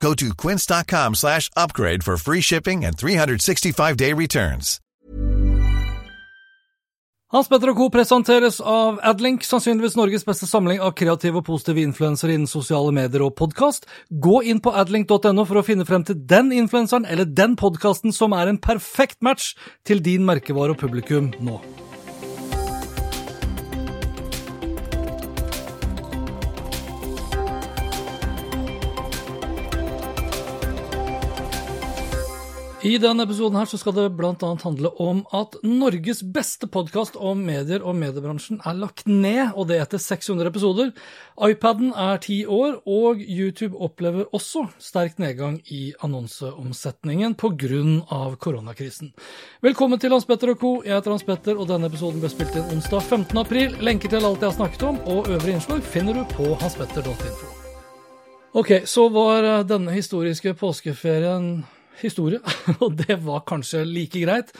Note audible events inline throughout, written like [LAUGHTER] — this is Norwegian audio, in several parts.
Go to quince.com slash upgrade for free shipping and 365-day returns. Hans Petter og Co. presenteres av Adlink, sannsynligvis Norges beste samling av kreative og positive influensere innen sosiale medier og podkast. Gå inn på adlink.no for å finne frem til den influenseren eller den podkasten som er en perfekt match til din merkevare og publikum nå. I denne episoden her så skal det annet handle om at Norges beste podkast om medier og mediebransjen er lagt ned, og det etter 600 episoder. iPaden er ti år, og YouTube opplever også sterk nedgang i annonseomsetningen pga. koronakrisen. Velkommen til Hans Petter og co. Jeg heter Hans Petter, og denne episoden ble spilt inn onsdag 15. april. Lenker til alt jeg har snakket om, og øvrige innslag finner du på hanspetter.info. Ok, så var denne historiske påskeferien historie, [LAUGHS] og det var kanskje like greit.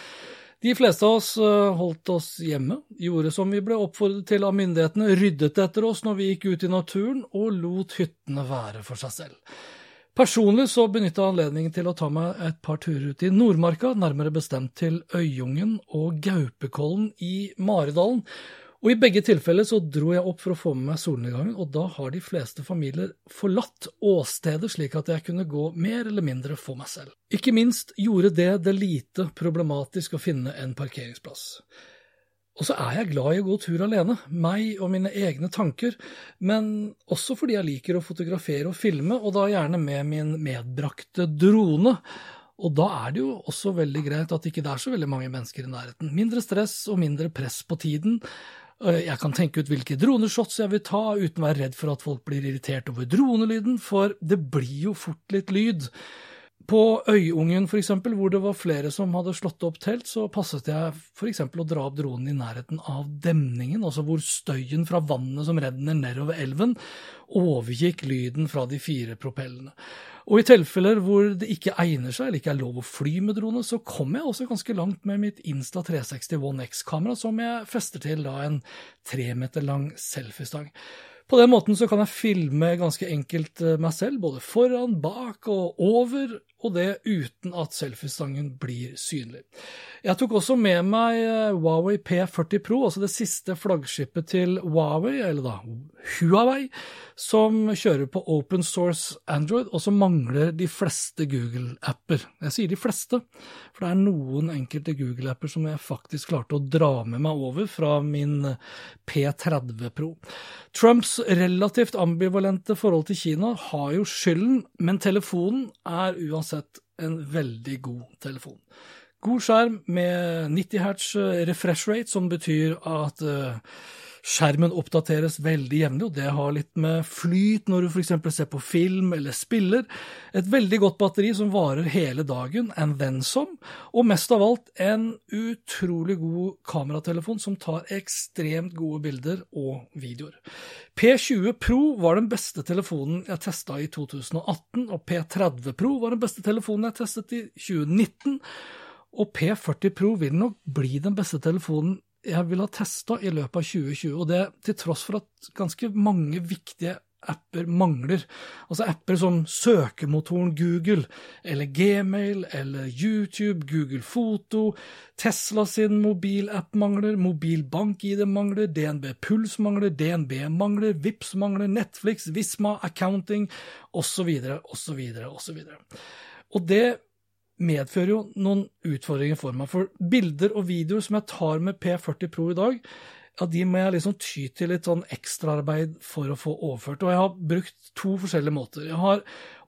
De fleste av oss holdt oss hjemme, gjorde som vi ble oppfordret til av myndighetene, ryddet etter oss når vi gikk ut i naturen, og lot hyttene være for seg selv. Personlig så benytta jeg anledningen til å ta meg et par turer ut i Nordmarka, nærmere bestemt til Øyungen og Gaupekollen i Maridalen, og I begge tilfeller så dro jeg opp for å få med meg solnedgangen, og da har de fleste familier forlatt åstedet slik at jeg kunne gå mer eller mindre for meg selv. Ikke minst gjorde det det lite problematisk å finne en parkeringsplass. Og så er jeg glad i å gå tur alene, meg og mine egne tanker, men også fordi jeg liker å fotografere og filme, og da gjerne med min medbrakte drone. Og da er det jo også veldig greit at ikke det er så veldig mange mennesker i nærheten. Mindre stress og mindre press på tiden. Jeg kan tenke ut hvilke droneshots jeg vil ta, uten å være redd for at folk blir irritert over dronelyden, for det blir jo fort litt lyd. På Øyungen, for eksempel, hvor det var flere som hadde slått opp telt, så passet jeg for eksempel å dra opp dronen i nærheten av demningen, altså hvor støyen fra vannet som renner nedover elven, overgikk lyden fra de fire propellene. Og i tilfeller hvor det ikke egner seg eller ikke er lov å fly med drone, så kommer jeg også ganske langt med mitt Insta 360 One X-kamera, som jeg fester til da en tre meter lang selfiestang. På den måten så kan jeg filme ganske enkelt meg selv, både foran, bak og over, og det uten at selfiestangen blir synlig. Jeg tok også med meg Huawei P40 Pro, altså det siste flaggskipet til Huawei, eller da Huawei, som kjører på open source Android, og som mangler de fleste Google-apper. Jeg sier de fleste, for det er noen enkelte Google-apper som jeg faktisk klarte å dra med meg over fra min P30 Pro. Trumps relativt ambivalente forhold til Kina har jo skylden, men telefonen er uansett en veldig god telefon. God skjerm med 90 hertz refresh rate, som betyr at skjermen oppdateres veldig jevnlig, og det har litt med flyt når du f.eks. ser på film eller spiller. Et veldig godt batteri som varer hele dagen, and then some, og mest av alt en utrolig god kameratelefon som tar ekstremt gode bilder og videoer. P20 Pro var den beste telefonen jeg testa i 2018, og P30 Pro var den beste telefonen jeg testet i 2019. Og P40 Pro vil nok bli den beste telefonen jeg vil ha testa i løpet av 2020, og det til tross for at ganske mange viktige apper mangler. Altså apper som søkemotoren Google, eller Gmail, eller YouTube, Google Foto, Tesla sin mobilapp mangler, mobilbank-ID mangler, DNB Puls mangler, DNB mangler, Vips mangler, Netflix, Visma, Accounting, osv., osv., osv. Og det medfører jo noen utfordringer for meg. For bilder og videoer som jeg tar med P40 Pro i dag, ja, de må jeg liksom ty til litt sånn ekstraarbeid for å få overført. Og jeg har brukt to forskjellige måter. Jeg har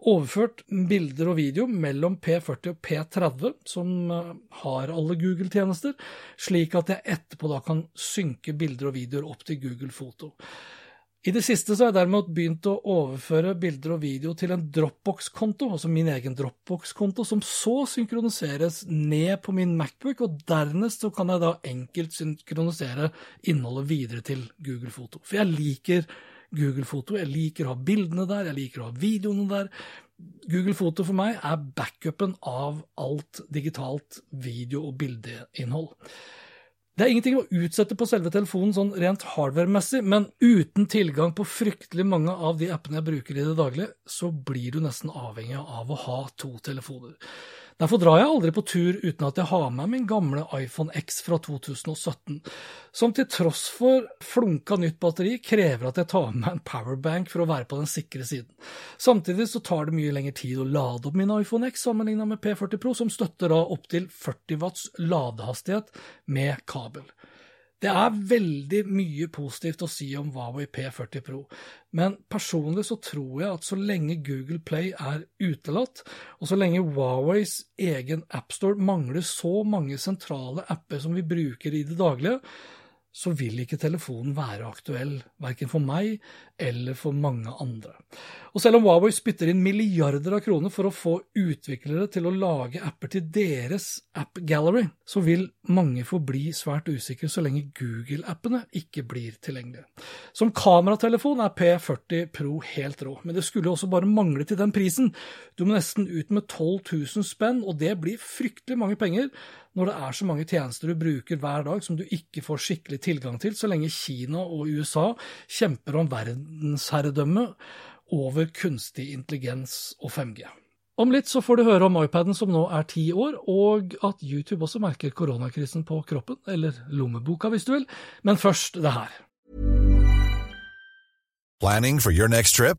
overført bilder og video mellom P40 og P30, som har alle Google-tjenester, slik at jeg etterpå da kan synke bilder og videoer opp til Google Foto. I det siste så har jeg derimot begynt å overføre bilder og video til en Dropbox-konto, altså min egen Dropbox-konto, som så synkroniseres ned på min Macbook, og dernest så kan jeg da enkelt synkronisere innholdet videre til Google Foto. For jeg liker Google Foto, jeg liker å ha bildene der, jeg liker å ha videoene der. Google Foto for meg er backupen av alt digitalt video- og bildeinnhold. Det er ingenting å utsette på selve telefonen sånn rent hardware-messig, men uten tilgang på fryktelig mange av de appene jeg bruker i det daglige, så blir du nesten avhengig av å ha to telefoner. Derfor drar jeg aldri på tur uten at jeg har med min gamle iPhone X fra 2017, som til tross for flunka nytt batteri krever at jeg tar med en powerbank for å være på den sikre siden. Samtidig så tar det mye lengre tid å lade opp min iPhone X sammenligna med P40 Pro, som støtter da opptil 40 watts ladehastighet med kabel. Det er veldig mye positivt å si om Huawei P40 Pro, men personlig så tror jeg at så lenge Google Play er utelatt, og så lenge Huaweis egen appstore mangler så mange sentrale apper som vi bruker i det daglige, så vil ikke telefonen være aktuell, verken for meg eller for mange andre. Og selv om Huawei spytter inn milliarder av kroner for å få utviklere til å lage apper til deres app gallery, så vil mange forbli svært usikre så lenge Google-appene ikke blir tilgjengelige. Som kameratelefon er P40 Pro helt rå, men det skulle også bare mangle til den prisen. Du må nesten ut med 12 000 spenn, og det blir fryktelig mange penger når det er så mange tjenester du bruker hver dag som du ikke får skikkelig tilgang til, så lenge Kina og USA kjemper om verdensherredømme over kunstig intelligens og 5G. Om litt så får du høre om iPaden som nå er ti år, og at YouTube også merker koronakrisen på kroppen, eller lommeboka hvis du vil, men først det her. Planning for your next trip?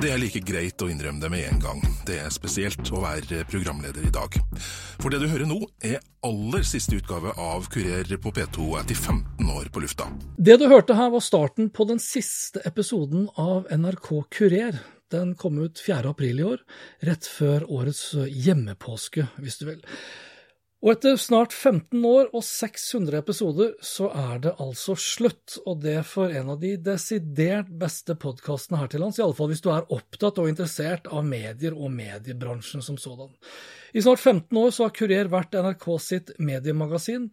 Det er like greit å innrømme det med en gang. Det er spesielt å være programleder i dag. For det du hører nå, er aller siste utgave av Kurer på P2 etter 15 år på lufta. Det du hørte her, var starten på den siste episoden av NRK Kurer. Den kom ut 4. april i år, rett før årets hjemmepåske, hvis du vil. Og etter snart 15 år og 600 episoder, så er det altså slutt. Og det for en av de desidert beste podkastene her til lands, iallfall hvis du er opptatt og interessert av medier og mediebransjen som sådan. I snart 15 år så har Kurer vært NRK sitt mediemagasin.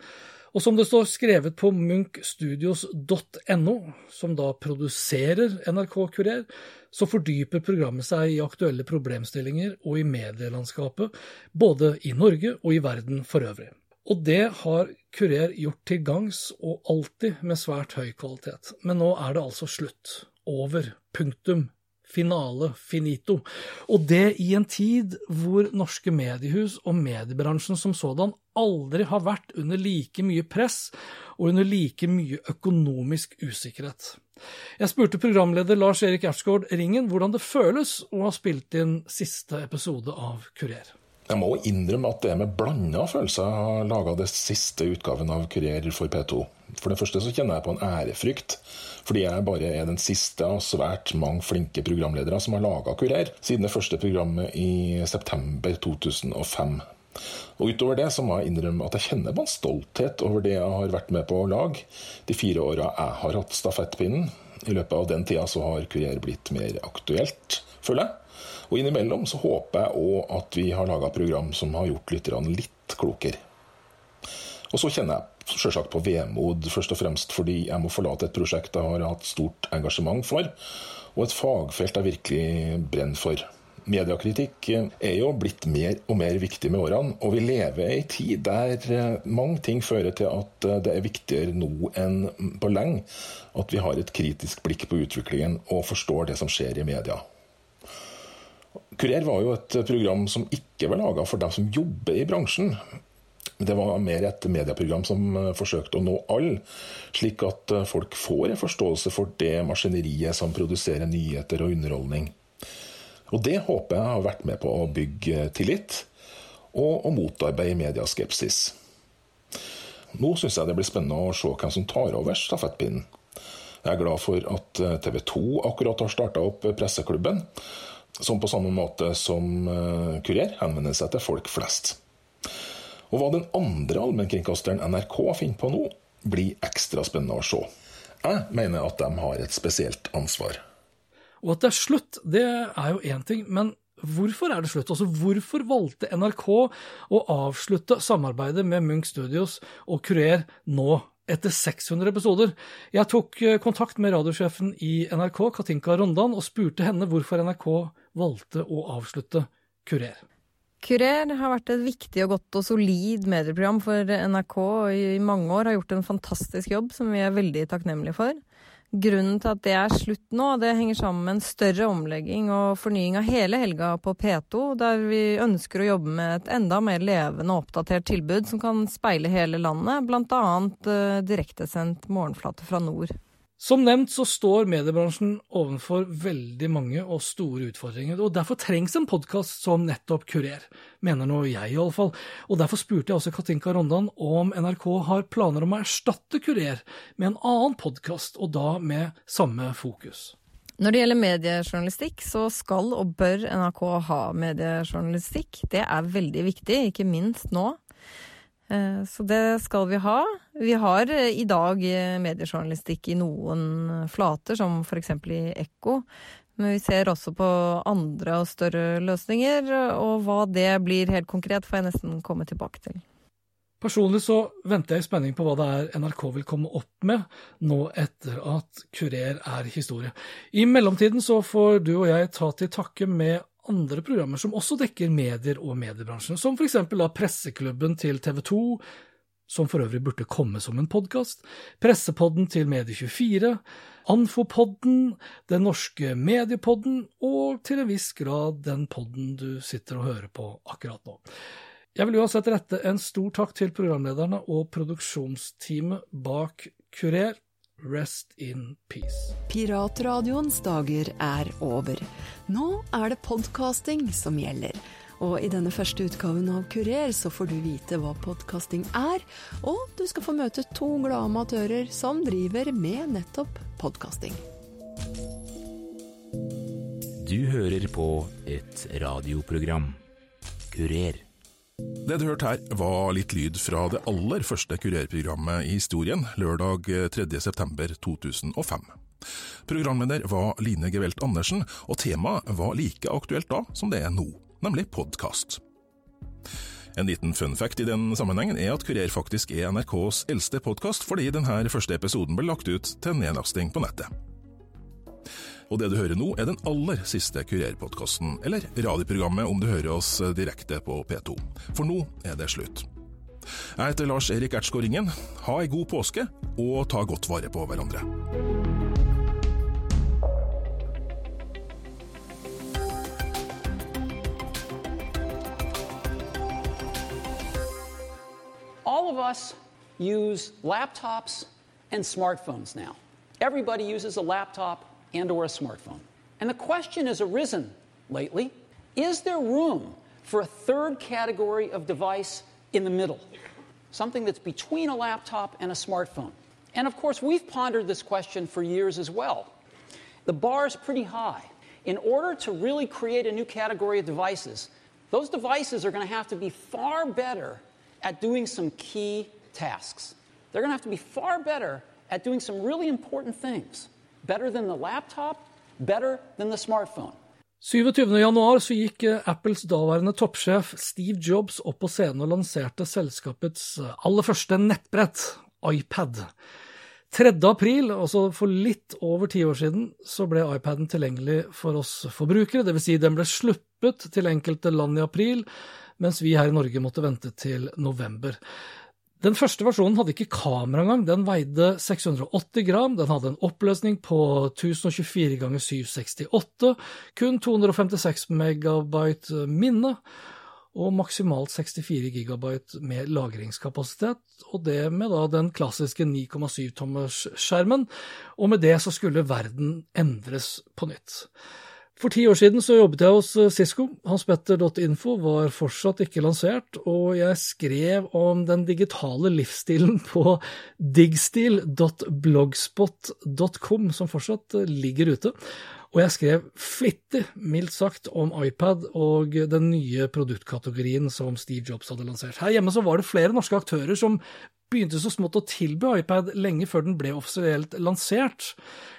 Og som det står skrevet på munchstudios.no, som da produserer NRK Kurer, så fordyper programmet seg i aktuelle problemstillinger og i medielandskapet, både i Norge og i verden for øvrig. Og det har Kurer gjort til gangs, og alltid med svært høy kvalitet. Men nå er det altså slutt. Over. Punktum finale, finito. Og det i en tid hvor norske mediehus og mediebransjen som sådan aldri har vært under like mye press og under like mye økonomisk usikkerhet. Jeg spurte programleder Lars Erik Ertsgaard Ringen hvordan det føles å ha spilt inn siste episode av Kurer. Jeg må innrømme at det med blanda følelser har laga det siste utgaven av Kurer for P2. For det første så kjenner jeg på en ærefrykt, fordi jeg bare er den siste av svært mange flinke programledere som har laga Kurer siden det første programmet i september 2005. Og Utover det så må jeg innrømme at jeg kjenner på en stolthet over det jeg har vært med på å lage de fire åra jeg har hatt stafettpinnen. I løpet av den tida så har Kurer blitt mer aktuelt, føler jeg. Og innimellom så håper jeg òg at vi har laga program som har gjort lytterne litt klokere. Og så kjenner jeg sjølsagt på vemod, først og fremst fordi jeg må forlate et prosjekt jeg har hatt stort engasjement for, og et fagfelt jeg virkelig brenner for. Mediekritikk er jo blitt mer og mer viktig med årene, og vi lever i ei tid der eh, mange ting fører til at eh, det er viktigere nå enn på lenge at vi har et kritisk blikk på utviklingen og forstår det som skjer i media. Kurer var jo et program som ikke var laga for dem som jobber i bransjen. Det var mer et medieprogram som eh, forsøkte å nå alle, slik at folk får en forståelse for det maskineriet som produserer nyheter og underholdning. Og det håper jeg har vært med på å bygge tillit, og å motarbeide mediaskepsis. Nå syns jeg det blir spennende å se hvem som tar over stafettpinnen. Jeg er glad for at TV 2 akkurat har starta opp presseklubben, som på samme måte som eh, Kurer henvender seg til folk flest. Og hva den andre allmennkringkasteren NRK finner på nå, blir ekstra spennende å se. Jeg mener at de har et spesielt ansvar. Og at det er slutt, det er jo én ting, men hvorfor er det slutt? Altså, Hvorfor valgte NRK å avslutte samarbeidet med Munch Studios og Kurer nå, etter 600 episoder? Jeg tok eh, kontakt med radiosjefen i NRK, Katinka Rondan, og spurte henne hvorfor NRK valgte å avslutte Kurer. Kurer har vært et viktig og godt og solid medieprogram for NRK og i mange år har gjort en fantastisk jobb som vi er veldig takknemlige for. Grunnen til at det er slutt nå, det henger sammen med en større omlegging og fornying av hele helga på P2, der vi ønsker å jobbe med et enda mer levende og oppdatert tilbud som kan speile hele landet, bl.a. Uh, direktesendt morgenflate fra nord. Som nevnt så står mediebransjen overfor veldig mange og store utfordringer, og derfor trengs en podkast som nettopp Kurer, mener nå jeg iallfall. Og derfor spurte jeg også Katinka Rondan om NRK har planer om å erstatte Kurer med en annen podkast, og da med samme fokus. Når det gjelder mediejournalistikk, så skal og bør NRK ha mediejournalistikk. Det er veldig viktig, ikke minst nå. Eh, så det skal vi ha. Vi har eh, i dag eh, mediejournalistikk i noen flater, som f.eks. i Ekko. Men vi ser også på andre og større løsninger, og hva det blir helt konkret, får jeg nesten komme tilbake til. Personlig så venter jeg i spenning på hva det er NRK vil komme opp med nå etter at Kurer er historie. I mellomtiden så får du og jeg ta til takke med andre programmer som også dekker medier og mediebransjen, som f.eks. Presseklubben til TV 2, som for øvrig burde komme som en podkast, Pressepodden til Medie24, Anfopodden, Den norske mediepodden og til en viss grad den podden du sitter og hører på akkurat nå. Jeg vil uansett rette en stor takk til programlederne og produksjonsteamet bak Kurer. Rest in peace. Piratradioens dager er over. Nå er det podkasting som gjelder. Og i denne første utgaven av Kurer så får du vite hva podkasting er, og du skal få møte to glade amatører som driver med nettopp podkasting. Du hører på et radioprogram. Kurer. Det du hørte her, var litt lyd fra det aller første kurerprogrammet i historien, lørdag 3.9.2005. Programleder var Line Gevelt Andersen, og temaet var like aktuelt da som det er nå, nemlig podkast. En liten fun fact i den sammenhengen er at Kurer faktisk er NRKs eldste podkast, fordi denne første episoden ble lagt ut til nedlasting på nettet. Og det du hører nå, er den aller siste Kurerpodkasten, eller radioprogrammet om du hører oss direkte på P2. For nå er det slutt. Jeg heter Lars Erik Ertsgaard Ringen. Ha ei god påske, og ta godt vare på hverandre. All of us use laptops and smartphones now. Everybody uses a laptop and or a smartphone. And the question has arisen lately, is there room for a third category of device in the middle? Something that's between a laptop and a smartphone. And of course, we've pondered this question for years as well. The bar is pretty high. In order to really create a new category of devices, those devices are going to have to be far better at doing some key tasks. They're going to have to be far better at doing some really important things. Better than the laptop, better than the smartphone. 27.1 så gikk eh, Apples daværende toppsjef Steve Jobs opp på scenen og lanserte selskapets eh, aller første nettbrett, iPad. 3. april, altså for litt over ti år siden, så ble iPaden tilgjengelig for oss forbrukere, dvs. Si den ble sluppet til enkelte land i april, mens vi her i Norge måtte vente til november. Den første versjonen hadde ikke kamera engang. Den veide 680 gram, den hadde en oppløsning på 1024 ganger 768, kun 256 megabyte minne og maksimalt 64 gigabyte med lagringskapasitet, og det med da den klassiske 9,7-tommers-skjermen, og med det så skulle verden endres på nytt. For ti år siden så jobbet jeg hos eh, Cisco. Hanspetter.info var fortsatt ikke lansert, og jeg skrev om den digitale livsstilen [LAUGHS] på digstil.blogspot.com, som fortsatt eh, ligger ute. Og jeg skrev flittig, mildt sagt, om iPad og den nye produktkategorien som Steve Jobs hadde lansert. Her hjemme så var det flere norske aktører som begynte så smått å tilby iPad lenge før den ble offisielt lansert.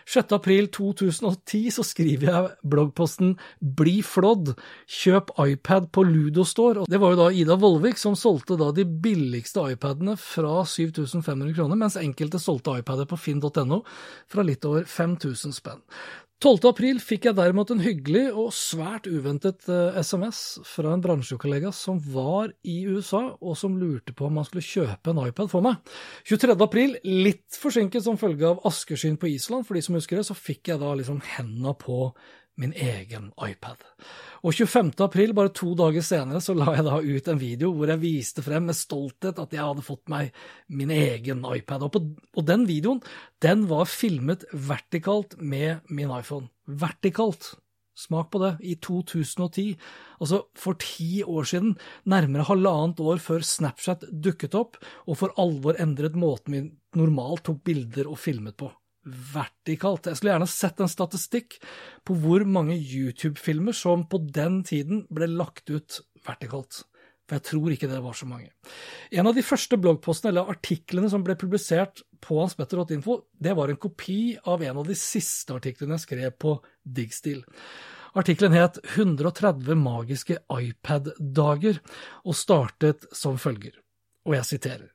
6.4.2010 så skriver jeg bloggposten Bli flådd, kjøp iPad på Ludostore. Det var jo da Ida Vollvik som solgte da de billigste iPadene fra 7500 kroner, mens enkelte solgte iPader på finn.no fra litt over 5000 spenn. 12. april fikk jeg derimot en hyggelig og svært uventet SMS eh, fra en bransjekollega som var i USA, og som lurte på om han skulle kjøpe en iPad for meg. 23. april, litt forsinket som følge av askeskyen på Island, for de som husker det, så fikk jeg da liksom henda på min egen iPad. Og 25. april, bare to dager senere, så la jeg da ut en video hvor jeg viste frem med stolthet at jeg hadde fått meg min egen iPad. Og, på, og den videoen, den var filmet vertikalt med min iPhone. Vertikalt. Smak på det. I 2010. Altså for ti år siden, nærmere halvannet år før Snapchat dukket opp og for alvor endret måten vi normalt tok bilder og filmet på vertikalt. Jeg skulle gjerne sett en statistikk på hvor mange YouTube-filmer som på den tiden ble lagt ut vertikalt. For jeg tror ikke det var så mange. En av de første bloggpostene eller artiklene som ble publisert på hanspetter.info, det var en kopi av en av de siste artiklene jeg skrev på Digstil. Artikkelen het 130 magiske iPad-dager og startet som følger, og jeg siterer.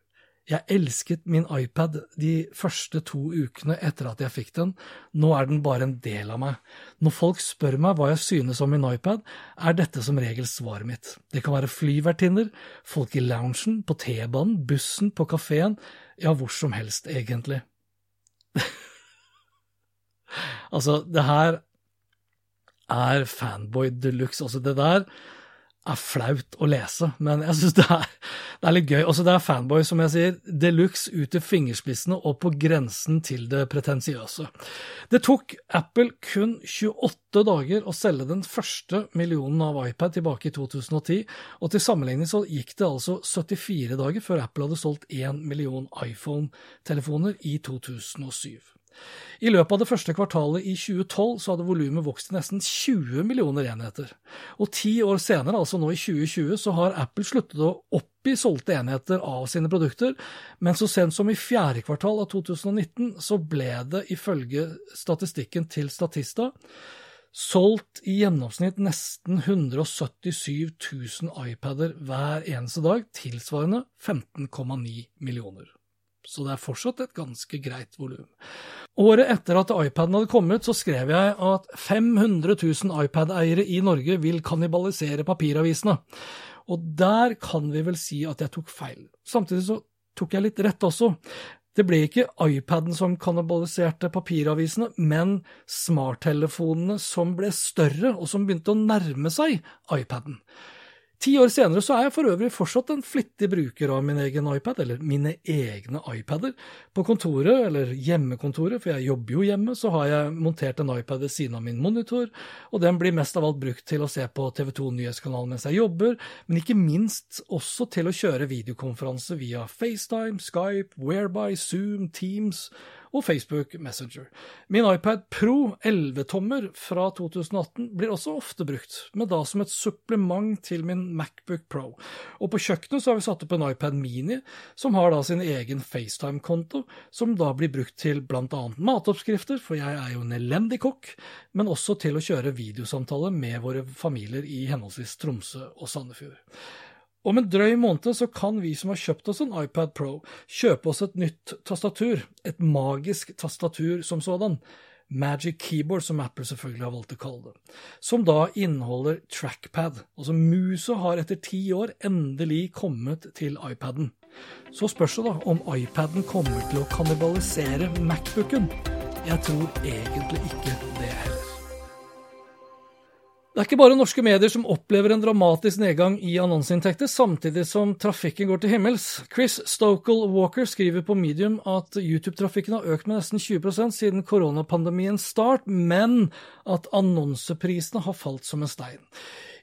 Jeg elsket min iPad de første to ukene etter at jeg fikk den, nå er den bare en del av meg. Når folk spør meg hva jeg synes om min iPad, er dette som regel svaret mitt. Det kan være flyvertinner, folk i loungen, på T-banen, bussen, på kafeen, ja, hvor som helst, egentlig. [LAUGHS] altså, det her er fanboy de luxe. Altså, det der er flaut å lese, men jeg syns det, det, er litt gøy. Også det er fanboy, som jeg sier, de luxe ut til fingerspissene og på grensen til det pretensiøse. Det tok Apple kun 28 dager å selge den første millionen av iPad tilbake i 2010, og til sammenligning så gikk det altså 74 dager før Apple hadde solgt 1 million iPhone-telefoner i 2007. I løpet av det første kvartalet i 2012 så hadde volumet vokst til nesten 20 millioner enheter. Og ti år senere, altså nå i 2020, så har Apple sluttet å oppgi solgte enheter av sine produkter, men så sent som i fjerde kvartal av 2019 så ble det ifølge statistikken til Statista solgt i gjennomsnitt nesten 177 000 iPader hver eneste dag, tilsvarende 15,9 millioner. Så det er fortsatt et ganske greit volum. Året etter at iPaden hadde kommet, så skrev jeg at 500 000 iPad-eiere i Norge vil kannibalisere papiravisene. Og der kan vi vel si at jeg tok feil. Samtidig så tok jeg litt rett også. Det ble ikke iPaden som kannibaliserte papiravisene, men smarttelefonene som ble større, og som begynte å nærme seg iPaden. Ti år senere så er jeg for øvrig fortsatt en flittig bruker av min egen iPad, eller mine egne iPader. På kontoret, eller hjemmekontoret, for jeg jobber jo hjemme, så har jeg montert en iPad ved siden av min monitor, og den blir mest av alt brukt til å se på TV 2 Nyhetskanalen mens jeg jobber, men ikke minst også til å kjøre videokonferanse via FaceTime, Skype, Whereby, Zoom, Teams og Facebook Messenger. Min iPad Pro 11-tommer fra 2018 blir også ofte brukt, men da som et supplement til min Macbook Pro. Og på kjøkkenet så har vi satt opp en iPad Mini, som har da sin egen FaceTime-konto, som da blir brukt til blant annet matoppskrifter, for jeg er jo en elendig kokk, men også til å kjøre videosamtale med våre familier i henholdsvis Tromsø og Sandefjord. Om en drøy måned så kan vi som har kjøpt oss en iPad Pro, kjøpe oss et nytt tastatur, et magisk tastatur som sådan. Magic Keyboard, som Apple selvfølgelig har valgt å kalle det, som da inneholder trackpad. Altså musa har etter ti år endelig kommet til iPaden. Så spørs det da om iPaden kommer til å kannibalisere Macbooken. Jeg tror egentlig ikke det heller. Det er ikke bare norske medier som opplever en dramatisk nedgang i annonseinntekter, samtidig som trafikken går til himmels. Chris Stokel Walker skriver på Medium at YouTube-trafikken har økt med nesten 20% siden koronapandemiens start, men at annonseprisene har falt som en stein.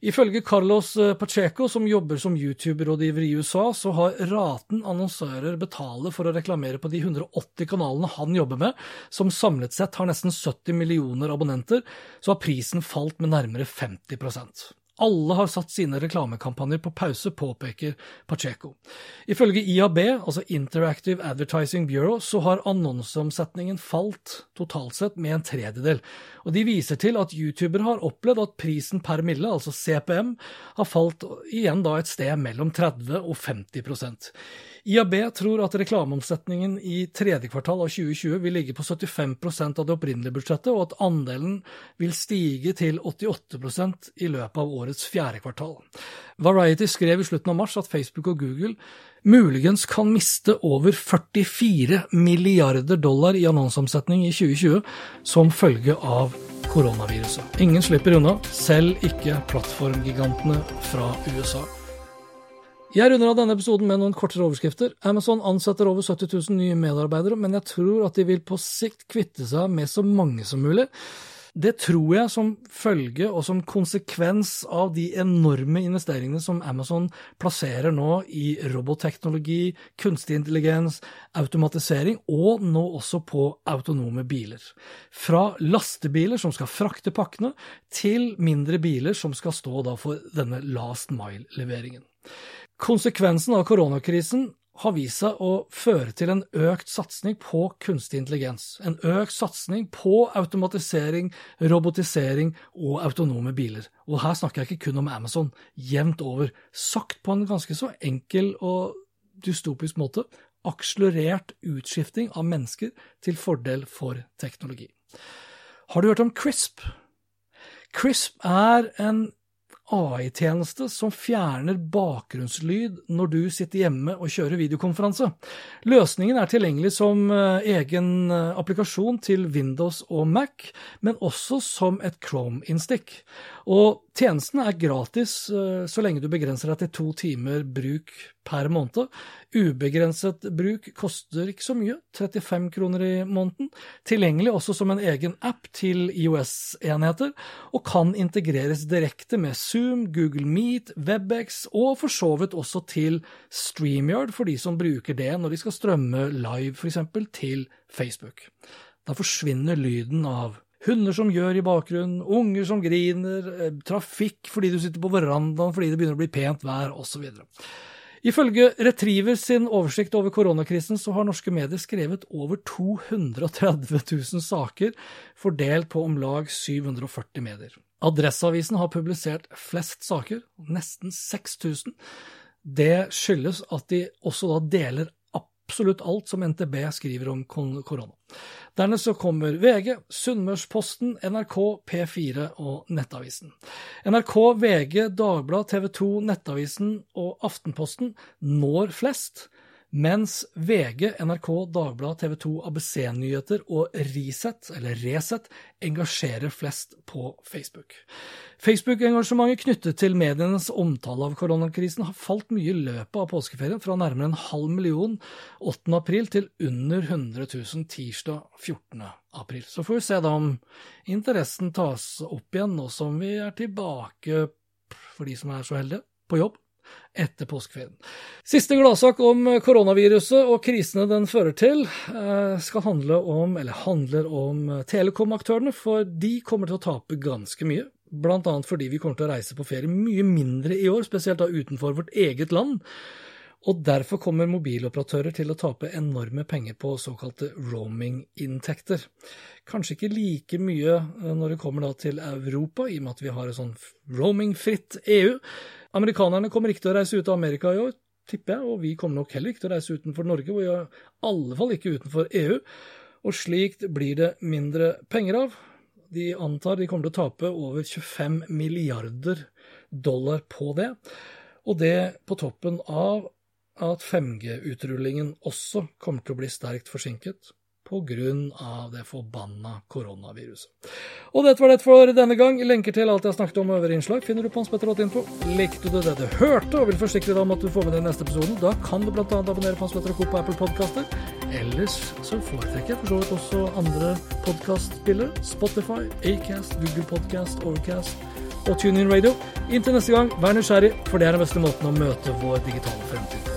Ifølge Carlos eh, Pacheco, som jobber som YouTube-rådgiver i USA, så har raten annonsører betaler for å reklamere på de 180 kanalene han jobber med, som samlet sett har nesten 70 millioner abonnenter, så har prisen falt med nærmere 50 alle har satt sine reklamekampanjer på pause, påpeker Pacheco. Ifølge IAB, altså Interactive Advertising Bureau, så har annonseomsetningen falt totalt sett med en tredjedel. Og de viser til at youtubere har opplevd at prisen per mille, altså CPM, har falt igjen da et sted mellom 30 og 50 IAB tror at reklameomsetningen i tredje kvartal av 2020 vil ligge på 75% av det opprinnelige budsjettet, og at andelen vil stige til 88% i løpet av årets fjerde kvartal. Variety skrev i slutten av mars at Facebook og Google muligens kan miste over 44 milliarder dollar i annonseomsetning i 2020 som følge av koronaviruset. Ingen slipper unna, selv ikke plattformgigantene fra USA. Jeg runder av denne episoden med noen kortere overskrifter. Amazon ansetter over 70 000 nye medarbeidere, men jeg tror at de vil på sikt kvitte seg med så mange som mulig. Det tror jeg som følge og som konsekvens av de enorme investeringene som Amazon plasserer nå i robotteknologi, kunstig intelligens, automatisering og nå også på autonome biler. Fra lastebiler som skal frakte pakkene, til mindre biler som skal stå for denne last mile-leveringen. Konsekvensen av koronakrisen har vist seg å føre til en økt satsing på kunstig intelligens. En økt satsing på automatisering, robotisering og autonome biler. Og her snakker jeg ikke kun om Amazon. Jevnt over. Sagt på en ganske så enkel og dystopisk måte. Akselerert utskifting av mennesker til fordel for teknologi. Har du hørt om CRISP? CRISP er en AI-tjeneste som fjerner bakgrunnslyd når du sitter hjemme og kjører videokonferanse. Løsningen er tilgjengelig som eh, egen eh, applikasjon til Windows og Mac, men også som et Chrome-innstikk. Og tjenesten er gratis eh, så lenge du begrenser deg til to timer bruk per måned. Ubegrenset bruk koster ikke så mye, 35 kroner i måneden. Tilgjengelig også som en egen app til IOS-enheter, og kan integreres direkte med Zoom, Google Meet, Webex og for så vidt også til StreamYard for de som bruker det når de skal strømme live, f.eks. til Facebook. Da forsvinner lyden av hunder som gjør i bakgrunnen, unger som griner, eh, trafikk fordi du sitter på verandaen fordi det begynner å bli pent vær, osv. Ifølge Retriever sin oversikt over koronakrisen så har norske medier skrevet over 230 000 saker, fordelt på om lag 740 medier. Adresseavisen har publisert flest saker, nesten 6000. Det skyldes at de også da deler absolutt alt som NTB skriver om korona. Dernest så kommer VG, Sunnmørsposten, NRK, P4 og Nettavisen. NRK, VG, Dagbladet, TV 2, Nettavisen og Aftenposten når flest, mens VG, NRK, Dagbladet, TV 2, ABC-nyheter og Resett, eller Resett, engasjerer flest på Facebook. Facebook-engasjementet knyttet til medienes omtale av koronakrisen har falt mye i løpet av påskeferien, fra nærmere en halv million 8. april til under 100 000 tirsdag 14. april. Så får vi se da om interessen tas opp igjen nå som vi er tilbake, for de som er så heldige, på jobb. Etter påskeferien. Siste gladsak om koronaviruset og krisene den fører til, eh, skal handle om, eller handler om telekomaktørene, for de kommer til å tape ganske mye. Blant annet fordi vi kommer til å reise på ferie mye mindre i år, spesielt da utenfor vårt eget land. Og derfor kommer mobiloperatører til å tape enorme penger på såkalte roaming-inntekter. Kanskje ikke like mye eh, når det kommer til Europa, i og med at vi har et sånn roaming-fritt EU. Amerikanerne kommer ikke til å reise ut av Amerika i år, tipper jeg, og vi kommer nok heller ikke til å reise utenfor Norge, og i alle fall ikke utenfor EU. Og slikt blir det mindre penger av. De antar de kommer til å tape over 25 milliarder dollar på det. Og det på toppen av at 5G-utrullingen også kommer til å bli sterkt forsinket pga. det forbanna koronaviruset. Og dette var det for denne gang. Lenker til alt jeg snakket om over innslag finner du på hanspetter.info. Likte du det du hørte og vil forsikre deg om at du får med deg neste episode, da kan du bl.a. abonnere på Hans Petter Co. på Apple Podkaster. Ellers så foretrekker jeg for så vidt også andre podkastspillere. Spotify, Acast, Google Podcast, Overcast og TuneIn Radio. Inntil neste gang, vær nysgjerrig, for det er den beste måten å møte vår digitale fremtid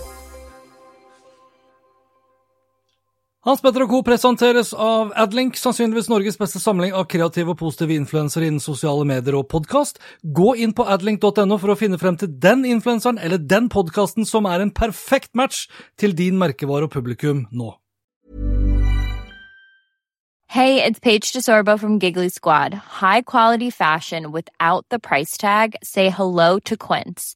Hans Petter og Co. presenteres av Adlink, sannsynligvis Norges beste samling av kreative og positive influensere innen sosiale medier og podkast. Gå inn på adlink.no for å finne frem til den influenseren eller den podkasten som er en perfekt match til din merkevare og publikum nå. Hey, it's Paige DeSorbo from Giggly Squad. High quality fashion without the price tag. Say hello to Quince.